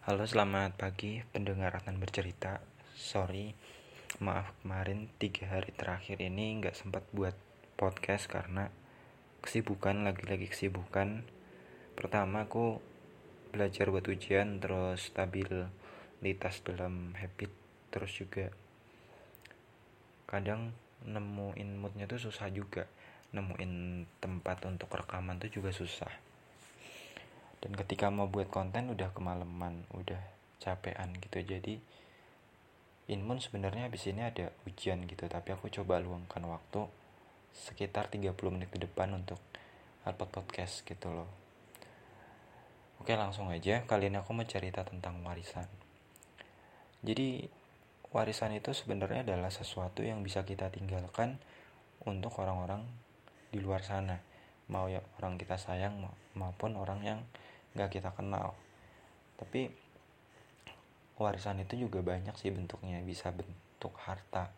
Halo selamat pagi pendengar akan bercerita. Sorry maaf kemarin tiga hari terakhir ini nggak sempat buat podcast karena kesibukan lagi-lagi kesibukan. Pertama aku belajar buat ujian terus stabilitas dalam habit Terus juga kadang nemuin moodnya tuh susah juga. Nemuin tempat untuk rekaman tuh juga susah dan ketika mau buat konten udah kemalaman udah capean gitu. Jadi Inmun sebenarnya habis ini ada ujian gitu. Tapi aku coba luangkan waktu sekitar 30 menit ke depan untuk upload podcast gitu loh. Oke langsung aja. Kali ini aku mau cerita tentang warisan. Jadi warisan itu sebenarnya adalah sesuatu yang bisa kita tinggalkan untuk orang-orang di luar sana. Mau ya orang kita sayang maupun orang yang nggak kita kenal. Tapi warisan itu juga banyak sih bentuknya. Bisa bentuk harta.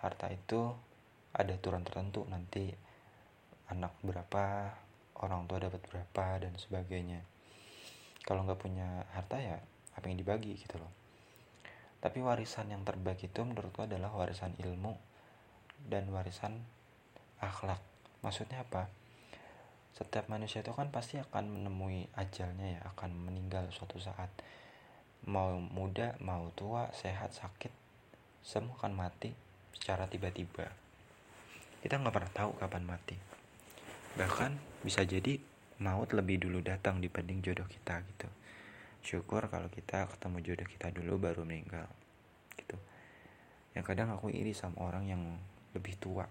Harta itu ada aturan tertentu. Nanti anak berapa orang tua dapat berapa dan sebagainya. Kalau nggak punya harta ya apa yang dibagi gitu loh. Tapi warisan yang terbaik itu menurutku adalah warisan ilmu dan warisan akhlak. Maksudnya apa setiap manusia itu kan pasti akan menemui ajalnya ya akan meninggal suatu saat. Mau muda mau tua sehat sakit semua akan mati secara tiba-tiba. Kita nggak pernah tahu kapan mati. Bahkan bisa jadi maut lebih dulu datang dibanding jodoh kita gitu. Syukur kalau kita ketemu jodoh kita dulu baru meninggal gitu. Yang kadang aku iri sama orang yang lebih tua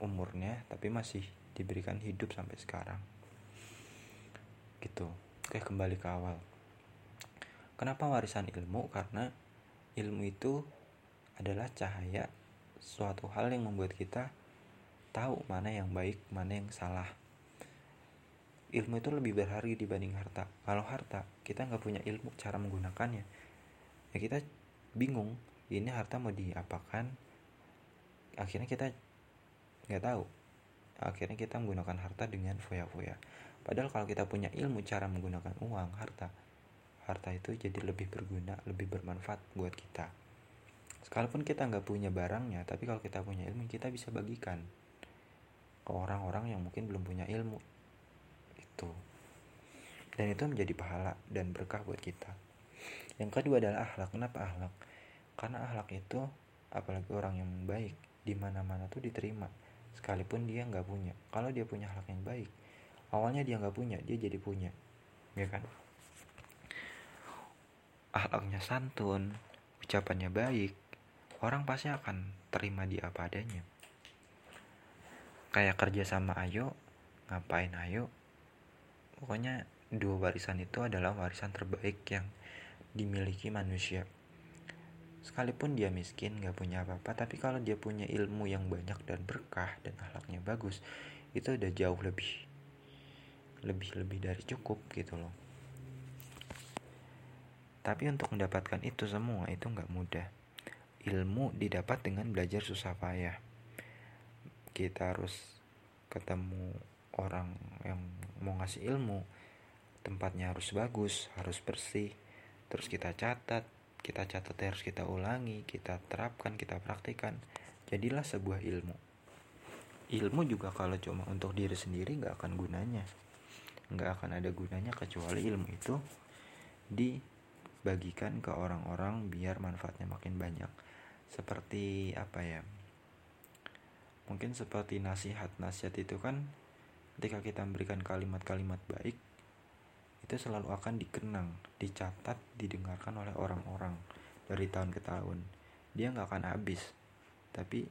umurnya tapi masih diberikan hidup sampai sekarang. Gitu. Oke kembali ke awal. Kenapa warisan ilmu? Karena ilmu itu adalah cahaya suatu hal yang membuat kita tahu mana yang baik mana yang salah. Ilmu itu lebih berharga dibanding harta. Kalau harta kita nggak punya ilmu cara menggunakannya. Ya kita bingung ini harta mau diapakan? Akhirnya kita nggak tahu akhirnya kita menggunakan harta dengan foya-foya padahal kalau kita punya ilmu cara menggunakan uang harta harta itu jadi lebih berguna lebih bermanfaat buat kita. Sekalipun kita nggak punya barangnya tapi kalau kita punya ilmu kita bisa bagikan ke orang-orang yang mungkin belum punya ilmu. Itu. Dan itu menjadi pahala dan berkah buat kita. Yang kedua adalah akhlak. Kenapa akhlak? Karena akhlak itu apalagi orang yang baik di mana-mana tuh diterima sekalipun dia nggak punya. Kalau dia punya hak yang baik awalnya dia nggak punya dia jadi punya. Ya kan? Akhlaknya santun ucapannya baik orang pasti akan terima dia apa adanya. Kayak kerja sama ayo ngapain ayo? Pokoknya dua warisan itu adalah warisan terbaik yang dimiliki manusia sekalipun dia miskin gak punya apa-apa tapi kalau dia punya ilmu yang banyak dan berkah dan akhlaknya bagus itu udah jauh lebih lebih lebih dari cukup gitu loh. Tapi untuk mendapatkan itu semua itu nggak mudah. Ilmu didapat dengan belajar susah payah. Kita harus ketemu orang yang mau ngasih ilmu tempatnya harus bagus harus bersih terus kita catat kita catat harus kita ulangi kita terapkan kita praktikkan. Jadilah sebuah ilmu. Ilmu juga kalau cuma untuk diri sendiri nggak akan gunanya. Nggak akan ada gunanya kecuali ilmu itu dibagikan ke orang-orang biar manfaatnya makin banyak. Seperti apa ya? Mungkin seperti nasihat nasihat itu kan ketika kita memberikan kalimat-kalimat baik itu selalu akan dikenang, dicatat, didengarkan oleh orang-orang dari tahun ke tahun. Dia nggak akan habis, tapi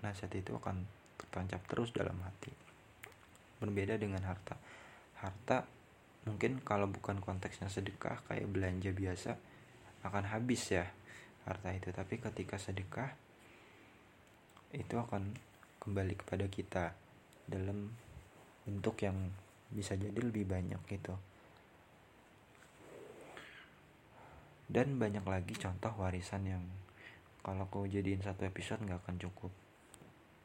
nasihat itu akan tertancap terus dalam hati. Berbeda dengan harta. Harta mungkin kalau bukan konteksnya sedekah kayak belanja biasa akan habis ya harta itu. Tapi ketika sedekah itu akan kembali kepada kita dalam bentuk yang bisa jadi lebih banyak gitu. Dan banyak lagi contoh warisan yang kalau kau jadiin satu episode nggak akan cukup